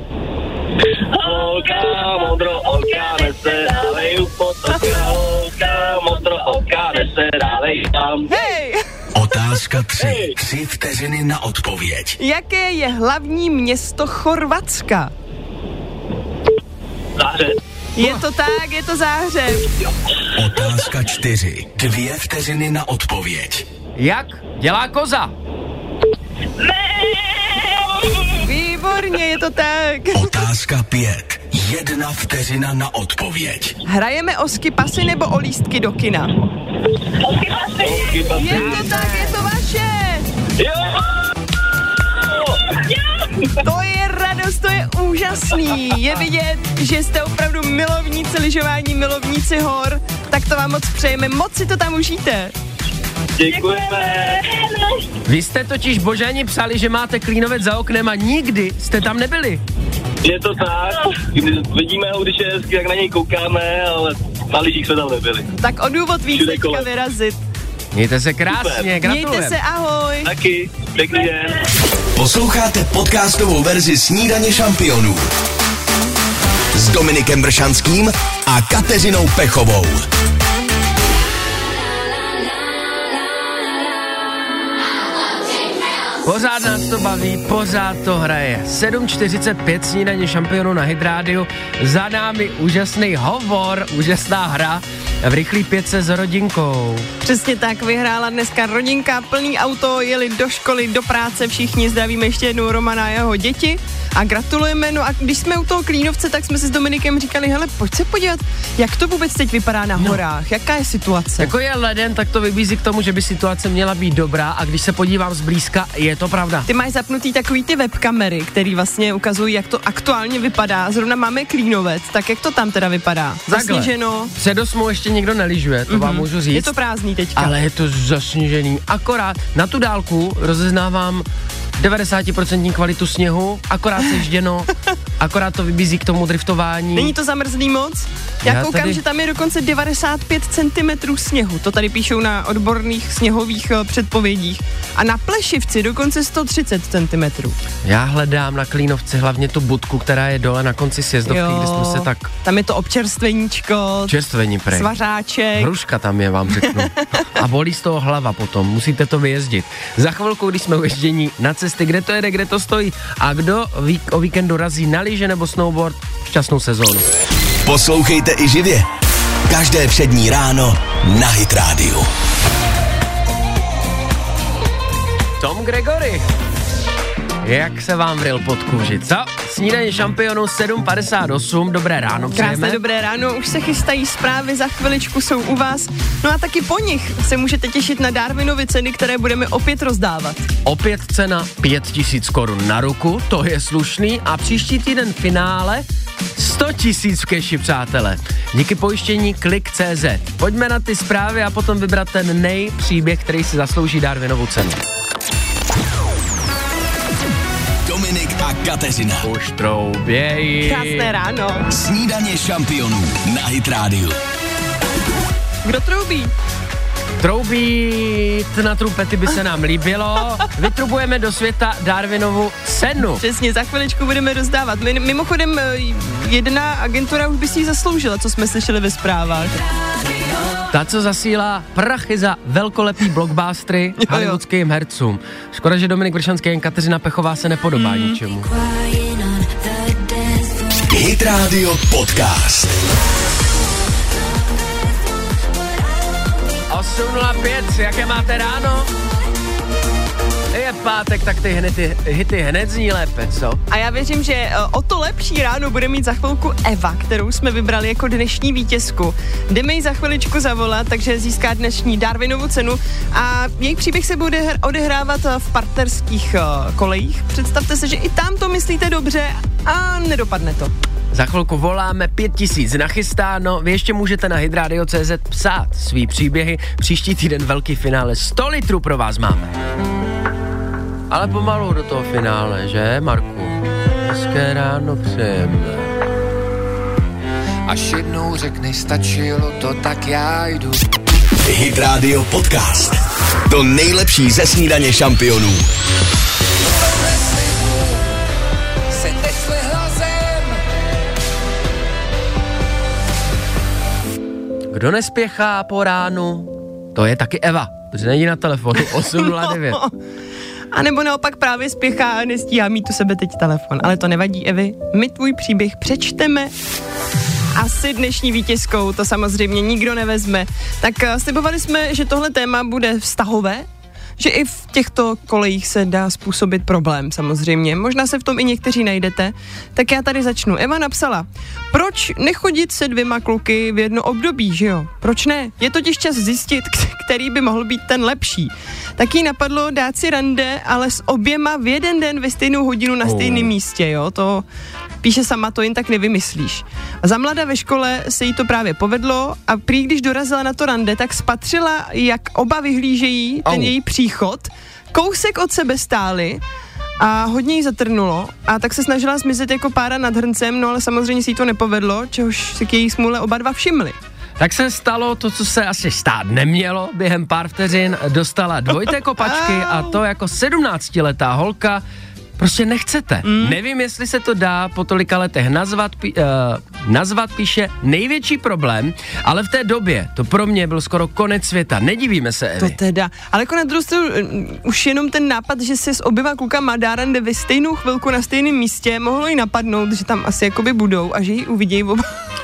[SPEAKER 6] holka, modro oka, nesedávej u potoka, tam.
[SPEAKER 3] Hej,
[SPEAKER 1] Otázka tři. Tři vteřiny na odpověď.
[SPEAKER 3] jaké je hlavní město Chorvatska?
[SPEAKER 6] Záře,
[SPEAKER 3] Je to tak, je to Záhřeb.
[SPEAKER 1] Otázka čtyři. Dvě vteřiny na odpověď.
[SPEAKER 2] Jak dělá koza?
[SPEAKER 3] Výborně, je to tak.
[SPEAKER 1] Otázka pět. Jedna vteřina na odpověď.
[SPEAKER 3] Hrajeme o skipasy nebo o lístky do kina?
[SPEAKER 6] chyba
[SPEAKER 3] Je to tak, je to vaše.
[SPEAKER 6] Jo!
[SPEAKER 3] To je radost, to je úžasný. Je vidět, že jste opravdu milovníci lyžování, milovníci hor. Tak to vám moc přejeme, moc si to tam užijte.
[SPEAKER 6] Děkujeme.
[SPEAKER 2] Vy jste totiž Božani psali, že máte klínovec za oknem a nikdy jste tam nebyli.
[SPEAKER 6] Je to tak, když vidíme ho, když je hezky, tak na něj koukáme, ale na lyžích jsme tam nebyli.
[SPEAKER 3] Tak o důvod víc teďka
[SPEAKER 6] kolem.
[SPEAKER 3] vyrazit.
[SPEAKER 2] Mějte se krásně,
[SPEAKER 6] Super.
[SPEAKER 3] Mějte
[SPEAKER 2] gratulujem.
[SPEAKER 3] se, ahoj.
[SPEAKER 6] Taky, pěkný den.
[SPEAKER 1] Posloucháte podcastovou verzi Snídaně šampionů s Dominikem Bršanským a Kateřinou Pechovou.
[SPEAKER 2] Pořád nás to baví, pořád to hraje. 7.45 snídaně šampionu na Hydrádiu. Za námi úžasný hovor, úžasná hra v rychlý pětce s rodinkou.
[SPEAKER 3] Přesně tak, vyhrála dneska rodinka, plný auto, jeli do školy, do práce, všichni zdravíme ještě jednou Romana a jeho děti. A gratulujeme, no a když jsme u toho Klínovce, tak jsme si s Dominikem říkali, hele, pojď se podívat, jak to vůbec teď vypadá na horách, jaká je situace.
[SPEAKER 2] Jako je leden, tak to vybízí k tomu, že by situace měla být dobrá a když se podívám zblízka, je to pravda.
[SPEAKER 3] Ty máš zapnutý takový ty webkamery, který vlastně ukazují, jak to aktuálně vypadá. Zrovna máme Klínovec, tak jak to tam teda vypadá? Zasněženo,
[SPEAKER 2] Před osmou ještě nikdo neližuje, to mm-hmm. vám můžu říct.
[SPEAKER 3] Mhm. je to prázdný teďka.
[SPEAKER 2] Ale je to zasněžený. Akorát na tu dálku rozeznávám 90% kvalitu sněhu, akorát sežděno, [LAUGHS] akorát to vybízí k tomu driftování.
[SPEAKER 3] Není to zamrzlý moc? Já,
[SPEAKER 2] Já
[SPEAKER 3] koukám,
[SPEAKER 2] tady-
[SPEAKER 3] že tam je dokonce 95 cm sněhu. To tady píšou na odborných sněhových eh, předpovědích. A na plešivci dokonce 130 cm.
[SPEAKER 2] Já hledám na Klínovci hlavně tu budku, která je dole na konci sjezdovky, kde jsme se tak
[SPEAKER 3] Tam je to občerstveníčko,
[SPEAKER 2] čerstvení prej.
[SPEAKER 3] svařáček.
[SPEAKER 2] Hruška tam je, vám řeknu. A bolí z toho hlava potom, musíte to vyjezdit. Za chvilku, když jsme uježdění na cesty, kde to jede, kde to stojí a kdo vík, o víkendu razí na lyže nebo snowboard, šťastnou sezónu.
[SPEAKER 1] Poslouchejte i živě. Každé přední ráno na Hit Radio.
[SPEAKER 2] Gregory. Jak se vám vril pod kůži, co? Snídaně šampionů 7.58, dobré ráno
[SPEAKER 3] Krásné
[SPEAKER 2] přejeme.
[SPEAKER 3] dobré ráno, už se chystají zprávy, za chviličku jsou u vás. No a taky po nich se můžete těšit na Darwinovy ceny, které budeme opět rozdávat.
[SPEAKER 2] Opět cena 5000 korun na ruku, to je slušný a příští týden finále 100 tisíc v keši, přátelé. Díky pojištění Klik.cz. Pojďme na ty zprávy a potom vybrat ten nejpříběh, který si zaslouží Darwinovu cenu.
[SPEAKER 1] Dominik a Kateřina.
[SPEAKER 2] Už troubějí.
[SPEAKER 3] Krásné ráno.
[SPEAKER 1] Snídaně šampionů na Hit Radio.
[SPEAKER 3] Kdo troubí?
[SPEAKER 2] Troubít na trupety by se nám líbilo. Vytrubujeme do světa Darwinovu cenu.
[SPEAKER 3] Přesně, za chviličku budeme rozdávat. My, mimochodem, eh, jedna agentura už by si ji zasloužila, co jsme slyšeli ve zprávách.
[SPEAKER 2] Ta, co zasílá prachy za velkolepý blockbustery hollywoodským hercům. Škoda, že Dominik Vršanský a Kateřina Pechová se nepodobá
[SPEAKER 3] Hmm.
[SPEAKER 2] ničemu.
[SPEAKER 1] Hit Radio Podcast.
[SPEAKER 2] 8.05, jaké máte ráno? Je pátek, tak ty hity, hity hned zní lépe, co?
[SPEAKER 3] A já věřím, že eh, o to lepší ráno bude mít za chvilku Eva, kterou jsme vybrali jako dnešní vítězku. Jdeme jí za chviličku zavolat, takže získá dnešní Darwinovu cenu a její příběh se bude hr- odehrávat eh, v partnerských eh, kolejích. Představte se, že i tam to myslíte dobře a nedopadne to.
[SPEAKER 2] Za chvilku voláme 5000 nachystáno, vy ještě můžete na hydradio.cz psát svý příběhy, příští týden velký finále, 100 litrů pro vás máme. Ale pomalu do toho finále, že Marku? Hezké ráno přejeme.
[SPEAKER 9] Až jednou řekneš, stačilo to, tak já jdu.
[SPEAKER 1] Hit Radio Podcast. To nejlepší ze snídaně šampionů.
[SPEAKER 2] Kdo nespěchá po ránu, to je taky Eva, protože není na telefonu [LAUGHS] 809.
[SPEAKER 3] A nebo naopak právě spěchá a nestíhá mít u sebe teď telefon. Ale to nevadí, Evi. My tvůj příběh přečteme asi dnešní vítězkou, to samozřejmě nikdo nevezme. Tak eh, slibovali jsme, že tohle téma bude vztahové, že i v těchto kolejích se dá způsobit problém samozřejmě. Možná se v tom i někteří najdete. Tak já tady začnu. Eva napsala, proč nechodit se dvěma kluky v jedno období, že jo? Proč ne? Je totiž čas zjistit, který by mohl být ten lepší. Tak jí napadlo dát si rande, ale s oběma v jeden den ve stejnou hodinu na
[SPEAKER 2] Oh.
[SPEAKER 3] stejném místě, jo? To píše sama, to jen tak nevymyslíš. A za mlada ve škole se jí to právě povedlo a prý, když dorazila na to rande, tak spatřila, jak oba vyhlížejí ten
[SPEAKER 2] Au.
[SPEAKER 3] její příchod. Kousek od sebe stáli a hodně jí zatrnulo a tak se snažila zmizet jako pára nad hrncem, no ale samozřejmě si jí to nepovedlo, čehož si k její smůle oba dva všimli.
[SPEAKER 2] Tak se stalo to, co se asi stát nemělo. Během pár vteřin dostala dvojité kopačky a to jako 17-letá holka prostě nechcete. Mm. Nevím, jestli se to dá po tolika letech nazvat, pí, uh, nazvat píše největší problém, ale v té době to pro mě byl skoro konec světa. Nedivíme se,
[SPEAKER 3] To
[SPEAKER 2] Evi.
[SPEAKER 3] teda. Ale jako na druhou stranu, mm, už jenom ten nápad, že se s oběma klukama dá rande ve stejnou chvilku na stejném místě, mohlo jí napadnout, že tam asi jakoby budou a že ji uvidějí oba.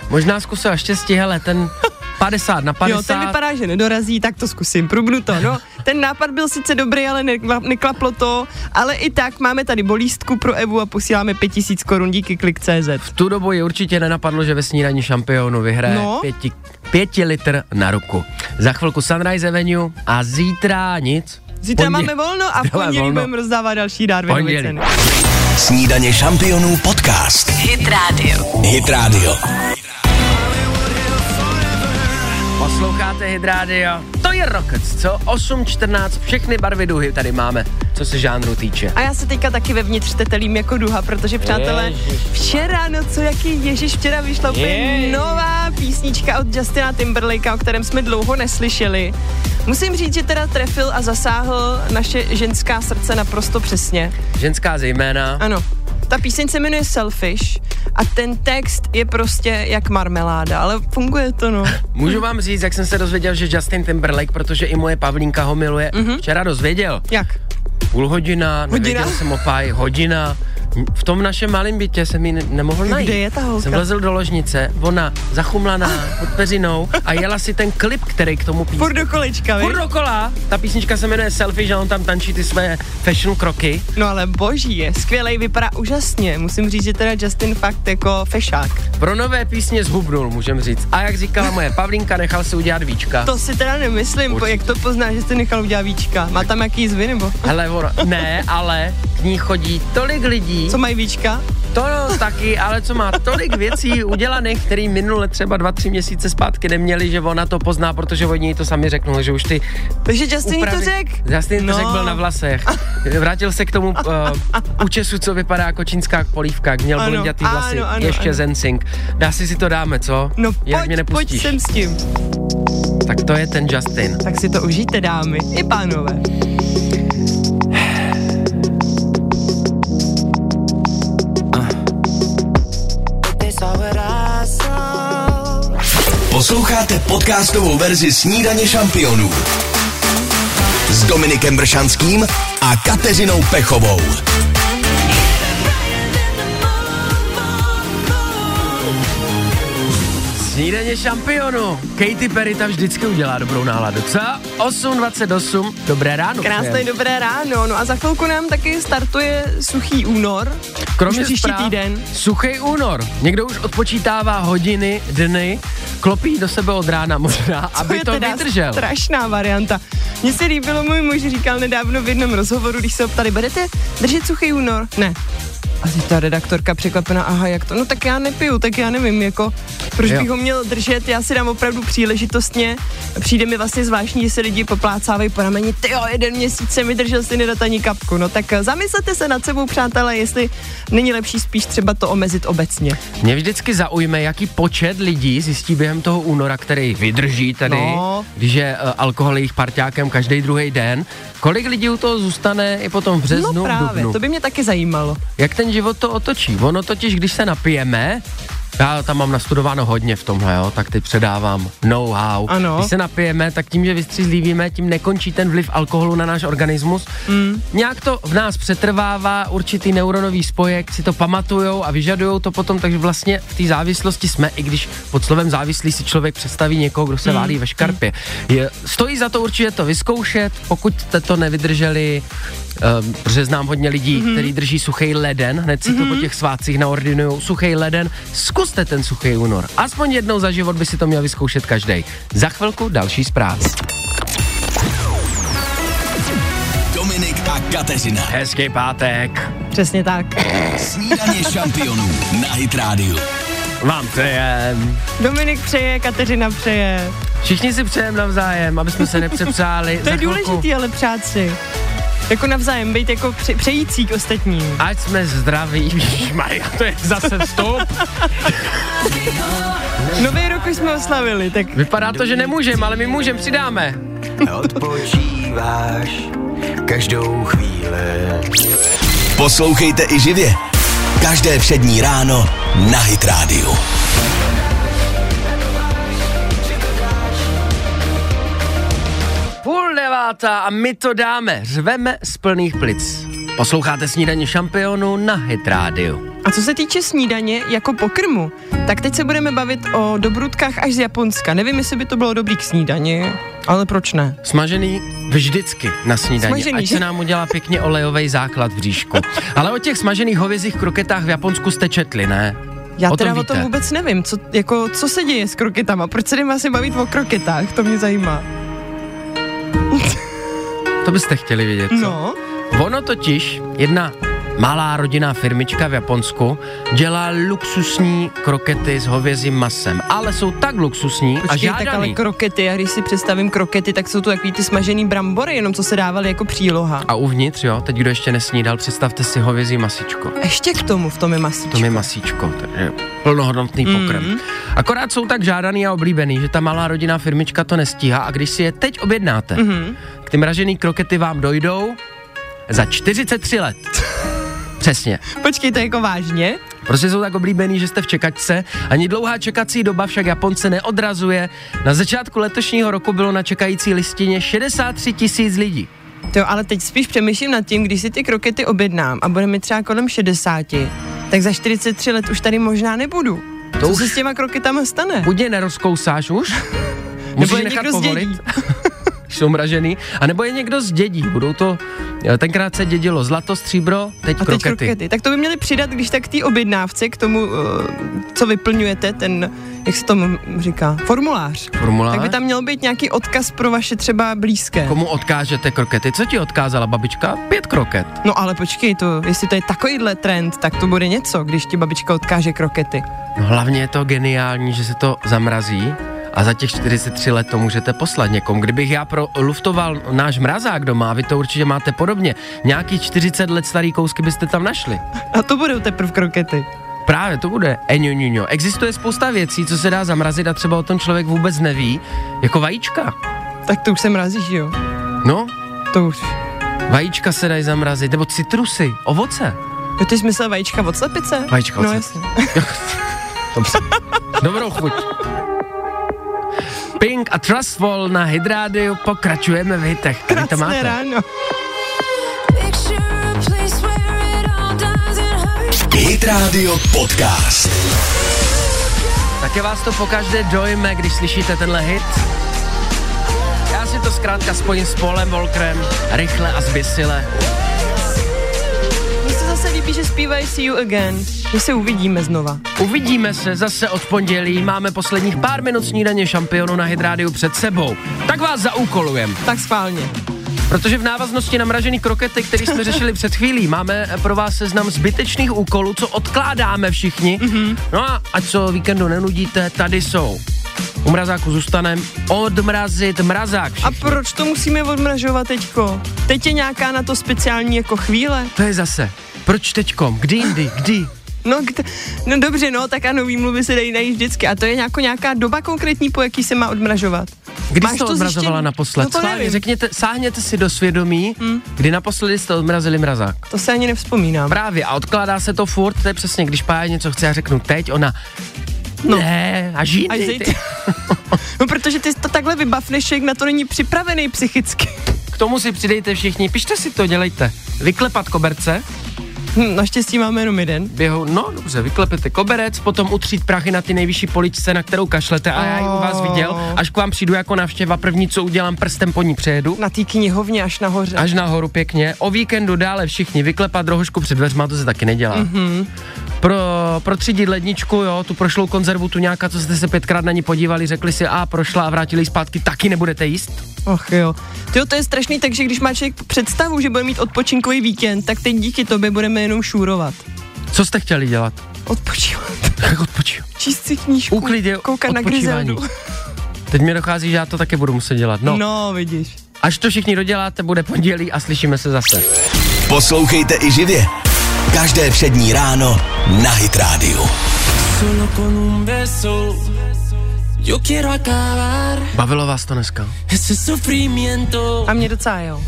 [SPEAKER 2] Možná zkusila štěstí, hele, ten [LAUGHS] 50 na 50.
[SPEAKER 3] Jo, ten vypadá, že nedorazí, tak to zkusím, prubnu to. No, ten nápad byl sice dobrý, ale nekla, neklaplo to, ale i tak máme tady bolístku pro Evu a posíláme 5000 korun díky klik.cz.
[SPEAKER 2] V tu dobu je určitě nenapadlo, že ve snídaní šampionu vyhraje
[SPEAKER 3] No.
[SPEAKER 2] pěti, pěti litr na ruku. Za chvilku Sunrise Avenue a zítra nic.
[SPEAKER 3] Zítra
[SPEAKER 2] Pondělí-
[SPEAKER 3] máme volno a v pondělí budeme rozdávat další ceny.
[SPEAKER 1] Snídaně šampionů podcast.
[SPEAKER 11] Hit Radio.
[SPEAKER 1] Hit Radio.
[SPEAKER 2] Posloucháte Hit Radio. To je Rockets, co? 8.14, všechny barvy duhy tady máme, co se žánru týče.
[SPEAKER 3] A já se teďka taky vevnitř tetelím jako duha, protože přátelé,
[SPEAKER 2] Ježiš.
[SPEAKER 3] včera, no co jaký Ježíš, včera vyšla úplně nová písnička od Justina Timberlakea, o kterém jsme dlouho neslyšeli. Musím říct, že teda trefil a zasáhl naše ženská srdce naprosto přesně.
[SPEAKER 2] Ženská zejména.
[SPEAKER 3] Ano. Ta píseň se jmenuje Selfish a ten text je prostě jak marmeláda, ale funguje to, no. [LAUGHS]
[SPEAKER 2] Můžu vám říct, jak jsem se dozvěděl, že Justin Timberlake, protože i moje Pavlínka ho miluje, mm-hmm. včera dozvěděl.
[SPEAKER 3] Jak?
[SPEAKER 2] Půl hodina,
[SPEAKER 3] Hodina?
[SPEAKER 2] nevěděl jsem opaj, hodina. V tom našem malém bytě jsem ji ne- nemohl
[SPEAKER 3] Kde
[SPEAKER 2] najít.
[SPEAKER 3] je ta holka?
[SPEAKER 2] Jsem vlezl do ložnice, ona zachumlaná pod peřinou a jela si ten klip, který k tomu písni.
[SPEAKER 3] Furt do kolečka,
[SPEAKER 2] Furt dokola. Ta písnička se jmenuje Selfie, že on tam tančí ty své fashion kroky.
[SPEAKER 3] No ale boží je, skvělej, vypadá úžasně. Musím říct, že teda Justin fakt jako fešák.
[SPEAKER 2] Pro nové písně zhubnul, můžem říct. A jak říkala moje Pavlínka, nechal si udělat víčka.
[SPEAKER 3] To si teda nemyslím, po,
[SPEAKER 2] Určitě.
[SPEAKER 3] jak to pozná, že jste nechal udělat víčka. Má tam jaký zvy, nebo?
[SPEAKER 2] Hele, ne, ale k ní chodí tolik lidí.
[SPEAKER 3] Co mají víčka?
[SPEAKER 2] To no, taky, ale co má tolik věcí udělaných, který minule třeba dva, tři měsíce zpátky neměli, že ona to pozná, protože oni to sami řeknou, že už ty
[SPEAKER 3] Takže Justin jí to
[SPEAKER 2] úpravy-
[SPEAKER 3] řek?
[SPEAKER 2] Justin
[SPEAKER 3] No.
[SPEAKER 2] to řekl byl na vlasech. Vrátil se k tomu uh, účesu, co vypadá jako čínská polívka, jak měl blondětý vlasy,
[SPEAKER 3] ano, ano,
[SPEAKER 2] ještě
[SPEAKER 3] ano.
[SPEAKER 2] Zensing. Dá si si to dáme, co?
[SPEAKER 3] No
[SPEAKER 2] Jak mě
[SPEAKER 3] pojď, pojď
[SPEAKER 2] nepustíš.
[SPEAKER 3] sem s tím.
[SPEAKER 2] Tak to je ten Justin.
[SPEAKER 3] Tak si to užijte, dámy i pánové.
[SPEAKER 1] Posloucháte podcastovou verzi Snídaně šampionů s Dominikem Bršanským a Kateřinou Pechovou.
[SPEAKER 2] Snídaně šampionu. Katy Perry tam vždycky udělá dobrou náladu. Co? 8.28, dobré ráno.
[SPEAKER 3] Krásné dobré ráno. No a za chvilku nám taky startuje suchý únor.
[SPEAKER 2] Kromě
[SPEAKER 3] příští týden.
[SPEAKER 2] Suchý únor. Někdo už odpočítává hodiny, dny, klopí do sebe od rána možná, aby
[SPEAKER 3] je
[SPEAKER 2] to
[SPEAKER 3] teda
[SPEAKER 2] vydržel.
[SPEAKER 3] strašná varianta. Mně se líbilo, můj muž říkal nedávno v jednom rozhovoru, když se ho ptali, budete držet suchý únor? Ne. A ta redaktorka překvapená, aha, jak to? No tak já nepiju, tak já nevím, jako, proč
[SPEAKER 2] Jo.
[SPEAKER 3] bych ho měl držet, já si dám opravdu příležitostně. Přijde mi vlastně zvláštní, že se lidi poplácávají po rameni, ty jo, jeden měsíc se mi držel si nedat ani kapku. No tak eh, zamyslete se nad sebou, přátelé, jestli není lepší spíš třeba to omezit obecně.
[SPEAKER 2] Mě vždycky zaujme, jaký počet lidí zjistí během toho února, který vydrží tady,
[SPEAKER 3] No.
[SPEAKER 2] když je uh, alkohol jejich parťákem každý druhý den. Kolik lidí u toho zůstane i potom v březnu,
[SPEAKER 3] No
[SPEAKER 2] v
[SPEAKER 3] právě,
[SPEAKER 2] dubnu?
[SPEAKER 3] to by mě taky zajímalo.
[SPEAKER 2] Jak ten život to otočí? Ono totiž, když se napijeme, já tam mám nastudováno hodně v tomhle, jo, tak teď předávám know-how.
[SPEAKER 3] Ano.
[SPEAKER 2] Když se napijeme, tak tím, že vystřízlivíme, tím nekončí ten vliv alkoholu na náš organismus. Mm. Nějak to v nás přetrvává, určitý neuronový spojek si to pamatujou a vyžadujou to potom, takže vlastně v té závislosti jsme, i když pod slovem závislý si člověk představí někoho, kdo se
[SPEAKER 3] Mm.
[SPEAKER 2] válí ve škarpě. Je, stojí za to určitě to vyzkoušet, pokud jste to nevydrželi, um, protože znám hodně lidí, mm-hmm. který drží suchý leden, hned si mm-hmm. to po těch svácích naordinujou, suchý leden, zkuste ten suchý únor. Aspoň jednou za život by si to měl vyzkoušet každý. Za chvilku další zprávy.
[SPEAKER 1] Dominik a Kateřina.
[SPEAKER 2] Hezký pátek.
[SPEAKER 3] Přesně tak.
[SPEAKER 1] Snídaně šampionů na Hit Radio.
[SPEAKER 2] Vám přejem.
[SPEAKER 3] Dominik přeje, Kateřina přeje.
[SPEAKER 2] Všichni si přejem navzájem, aby jsme se nepřepřáli.
[SPEAKER 3] To
[SPEAKER 2] Za
[SPEAKER 3] je důležitý, ale přát si. Jako navzájem, být jako pře- přející k ostatním.
[SPEAKER 2] Ať jsme zdraví, Maria, to je zase vstup.
[SPEAKER 3] Nový rok už jsme oslavili, tak
[SPEAKER 2] Vypadá to, že nemůžeme, ale my můžeme, přidáme.
[SPEAKER 9] Odpočíváš každou chvíli.
[SPEAKER 1] Poslouchejte i živě. Každé přední ráno na Hit Radio.
[SPEAKER 2] Devátá a my to dáme, řveme z plných plic. Posloucháte snídaně šampionu na Hit Radio.
[SPEAKER 3] A co se týče snídaně jako pokrmu, Tak teď se budeme bavit o dobrutkách až z Japonska. Nevím, jestli by to bylo dobrý k snídani, ale proč ne?
[SPEAKER 2] Smažený vždycky na snídaní,
[SPEAKER 3] Smažený,
[SPEAKER 2] ať
[SPEAKER 3] že?
[SPEAKER 2] se nám udělá pěkně olejový základ v bříšku. [LAUGHS] Ale o těch smažených hovězích kroketách v Japonsku jste četli, ne?
[SPEAKER 3] Já
[SPEAKER 2] o tom
[SPEAKER 3] teda
[SPEAKER 2] víte.
[SPEAKER 3] o tom vůbec nevím, co, jako, co se děje s kroketama, proč se jdeme asi bavit o kroketách, to mě zajímá.
[SPEAKER 2] To byste chtěli vědět, co?
[SPEAKER 3] No,
[SPEAKER 2] Ono totiž, jedna malá rodinná firmička v Japonsku dělá luxusní krokety s hovězím masem, ale jsou tak luxusní a
[SPEAKER 3] počkej, tak ale
[SPEAKER 2] žádaný.
[SPEAKER 3] krokety, já když si představím krokety, tak jsou to takový ty smažený brambory, jenom co se dávaly jako příloha.
[SPEAKER 2] A uvnitř, jo, teď kdo ještě nesnídal, představte si hovězí masíčko.
[SPEAKER 3] Ještě k tomu v tom je masíčko.
[SPEAKER 2] To je masíčko, takže plnohodnotný
[SPEAKER 3] Mhm.
[SPEAKER 2] pokrm. Akorát jsou tak žádaný a oblíbený, že ta malá rodinná firmička to nestíhá a když si je teď objednáte,
[SPEAKER 3] Mhm.
[SPEAKER 2] ty mražený krokety vám dojdou za 43 let. [LAUGHS] Přesně.
[SPEAKER 3] Počkej, to je jako vážně?
[SPEAKER 2] Prostě jsou tak oblíbený, že jste v čekačce. Ani dlouhá čekací doba však Japonce neodrazuje. Na začátku letošního roku bylo na čekající listině 63 tisíc lidí.
[SPEAKER 3] To, ale teď spíš přemýšlím nad tím, když si ty krokety objednám a bude mi třeba kolem 60, tak za 43 let už tady možná nebudu.
[SPEAKER 2] To
[SPEAKER 3] Co
[SPEAKER 2] už-
[SPEAKER 3] se s těma kroketama stane?
[SPEAKER 2] Buď je nerozkousáš už, [LAUGHS]
[SPEAKER 3] Nebo
[SPEAKER 2] musíš
[SPEAKER 3] je
[SPEAKER 2] nechat
[SPEAKER 3] někdo
[SPEAKER 2] povolit. [LAUGHS] jsou mražený, a nebo je někdo zdědí. Budou to, eh, tenkrát se dědilo zlato, stříbro, teď,
[SPEAKER 3] A teď
[SPEAKER 2] krokety.
[SPEAKER 3] krokety. Tak to by měli přidat, když tak té objednávce k tomu, uh, co vyplňujete, ten, jak se tomu říká, formulář.
[SPEAKER 2] Formulář?
[SPEAKER 3] Tak by tam měl být nějaký odkaz pro vaše třeba blízké.
[SPEAKER 2] Komu odkážete krokety? Co ti odkázala babička? Pět kroket.
[SPEAKER 3] No ale počkej, to, jestli to je takovýhle trend, tak to bude něco, když ti babička odkáže krokety.
[SPEAKER 2] No hlavně je to geniální, že se to zamrazí a za těch 43 let to můžete poslat někomu. Kdybych já pro luftoval náš mrazák doma, a vy to určitě máte podobně, nějakých 40 let starý kousky byste tam našli.
[SPEAKER 3] A to budou teprve krokety.
[SPEAKER 2] Právě to bude. Eňoňuňo. Existuje spousta věcí, co se dá zamrazit a třeba o tom člověk vůbec neví, jako vajíčka.
[SPEAKER 3] Tak to už se mrazíš, jo?
[SPEAKER 2] No,
[SPEAKER 3] To už.
[SPEAKER 2] vajíčka se dají zamrazit, nebo citrusy, ovoce.
[SPEAKER 3] Jo, ty jsi myslel vajíčka od slepice?
[SPEAKER 2] Vajíčka od
[SPEAKER 3] No
[SPEAKER 2] slepice.
[SPEAKER 3] jasně. [LAUGHS]
[SPEAKER 2] Dobrou chuť. Pink a Trustful na Hydrádiu pokračujeme v hitech. Tady to
[SPEAKER 3] Krásné
[SPEAKER 2] máte.
[SPEAKER 3] ráno.
[SPEAKER 1] Hit Radio Podcast.
[SPEAKER 2] Také vás to pokaždé dojme, když slyšíte tenhle hit. Já si to zkrátka spojím s Polem Volkrem, rychle a zběsile.
[SPEAKER 3] Líbí, že zpívají See You Again. Že se uvidíme znova.
[SPEAKER 2] Uvidíme se zase od pondělí, máme posledních pár minut snídaně šampionu na Hydrádiu před sebou. Tak vás zaúkolujem.
[SPEAKER 3] Tak schválně.
[SPEAKER 2] Protože v návaznosti na mražený krokety, který jsme [LAUGHS] řešili před chvílí, máme pro vás seznam zbytečných úkolů, co odkládáme všichni. Mm-hmm. No a ať co víkendu nenudíte, tady jsou. U mrazáku zůstanem odmrazit mrazák.
[SPEAKER 3] A
[SPEAKER 2] Všichni.
[SPEAKER 3] proč to musíme odmražovat teďko? Teď je nějaká na to speciální jako chvíle?
[SPEAKER 2] To je zase. Proč teďkom? Kdy jindy? Kdy?
[SPEAKER 3] No, kd- no dobře, no, tak ano, výmluvy se dají najít vždycky. A to je nějako, nějaká doba konkrétní, po jaký se má odmražovat.
[SPEAKER 2] Kdy
[SPEAKER 3] Máš
[SPEAKER 2] jste to odmrazovala
[SPEAKER 3] zjištěný?
[SPEAKER 2] naposled?
[SPEAKER 3] No to nevím.
[SPEAKER 2] řekněte, sáhněte si do svědomí, hmm. kdy naposledy jste odmrazili mrazák.
[SPEAKER 3] To se ani nevzpomínám.
[SPEAKER 2] Právě, a odkládá se to furt, to je přesně, když Pája něco chce, já řeknu teď, ona, no. ne, až jindy,
[SPEAKER 3] Až
[SPEAKER 2] ty.
[SPEAKER 3] zítra. no, protože ty to takhle vybavneš, jak na to není připravený psychicky.
[SPEAKER 2] K tomu si přidejte všichni, pište si to, dělejte. Vyklepat koberce,
[SPEAKER 3] Hm, naštěstí máme jenom jeden.
[SPEAKER 2] běhou, no dobře, vyklepete koberec, potom utřít prachy na ty nejvyšší poličce, na kterou kašlete a já ji u vás viděl, až k vám přijdu jako návštěva, první, co udělám, prstem po ní přejedu.
[SPEAKER 3] Na té knihovně až nahoře.
[SPEAKER 2] Až nahoru pěkně. O víkendu dále všichni vyklepat rohošku před dveřma, to se taky nedělá. Mm-hmm. Pro, protřídit ledničku, jo, tu prošlou konzervu, tu nějaká, co jste se pětkrát na ní podívali, řekli si, a prošla a vrátili ji zpátky, taky nebudete jíst.
[SPEAKER 3] Och jo. Tyjo, to je strašný, takže když má člověk představu, že bude mít odpočinkový víkend, tak teď díky tobě budeme jenom šůrovat.
[SPEAKER 2] Co jste chtěli dělat?
[SPEAKER 3] Odpočívat.
[SPEAKER 2] Jak odpočívat?
[SPEAKER 3] Číst si knížku.
[SPEAKER 2] Úklid je
[SPEAKER 3] Koukat na
[SPEAKER 2] odpočívání.
[SPEAKER 3] Griseldu.
[SPEAKER 2] Teď mi dochází, že já to taky budu muset dělat. No, no.
[SPEAKER 3] no, vidíš.
[SPEAKER 2] až to všichni doděláte, bude pondělí a slyšíme se zase.
[SPEAKER 1] Poslouchejte i živě. Každé přední ráno na Hit Radio.
[SPEAKER 11] Solo con un beso yo quiero acabar
[SPEAKER 2] Bavilo vás to dneska?
[SPEAKER 11] ese sufrimiento
[SPEAKER 3] A mě docela jo.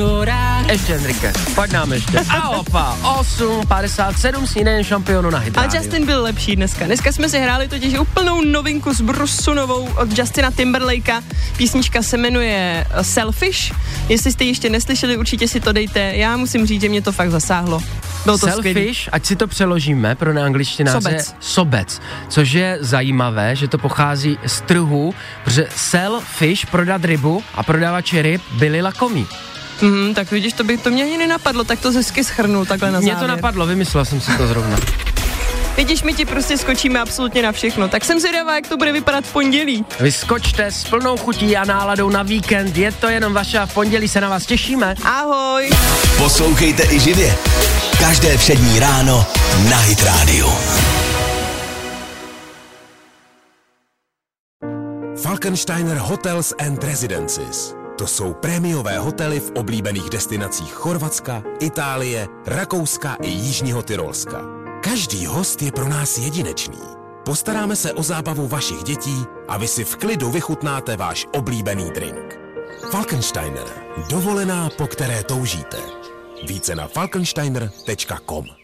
[SPEAKER 11] Llorar.
[SPEAKER 2] Ještě, Enrique, pojď nám ještě. A opa, 8.57 snídaně šampionu na
[SPEAKER 3] A
[SPEAKER 2] Hydrádiu.
[SPEAKER 3] Justin byl lepší dneska. Dneska jsme si hráli totiž úplnou novinku s Brusunovou od Justina Timberlakea. Písnička se jmenuje eh, Selfish. Jestli jste ji ještě neslyšeli, určitě si to dejte. Já musím říct, že mě to fakt zasáhlo. Bylo to skvělý.
[SPEAKER 2] Selfish, ať si to přeložíme pro neangličtináře,
[SPEAKER 3] Sobec.
[SPEAKER 2] sobec, což je zajímavé, že to pochází z trhu, protože sell fish, prodat rybu a prodavači ryb byli lakomí.
[SPEAKER 3] Mm, tak vidíš, to by to mě ani nenapadlo, tak to hezky schrnul takhle na
[SPEAKER 2] Mě
[SPEAKER 3] závěr.
[SPEAKER 2] to napadlo, vymyslel jsem si to zrovna. [LAUGHS]
[SPEAKER 3] Vidíš, my ti prostě skočíme absolutně na všechno. Tak jsem zvědavá, jak to bude vypadat v pondělí.
[SPEAKER 2] Vyskočte s plnou chutí a náladou na víkend, je to jenom vaše a v pondělí se na vás těšíme.
[SPEAKER 3] Ahoj!
[SPEAKER 1] Poslouchejte i živě. Každé všední ráno na Hit Radio.
[SPEAKER 8] Falkensteiner Hotels and Residences. To jsou prémiové hotely v oblíbených destinacích Chorvatska, Itálie, Rakouska i Jižního Tyrolska. Každý host je pro nás jedinečný. Postaráme se o zábavu vašich dětí a vy si v klidu vychutnáte váš oblíbený drink. Falkensteiner. Dovolená, po které toužíte. Více na falkensteiner.com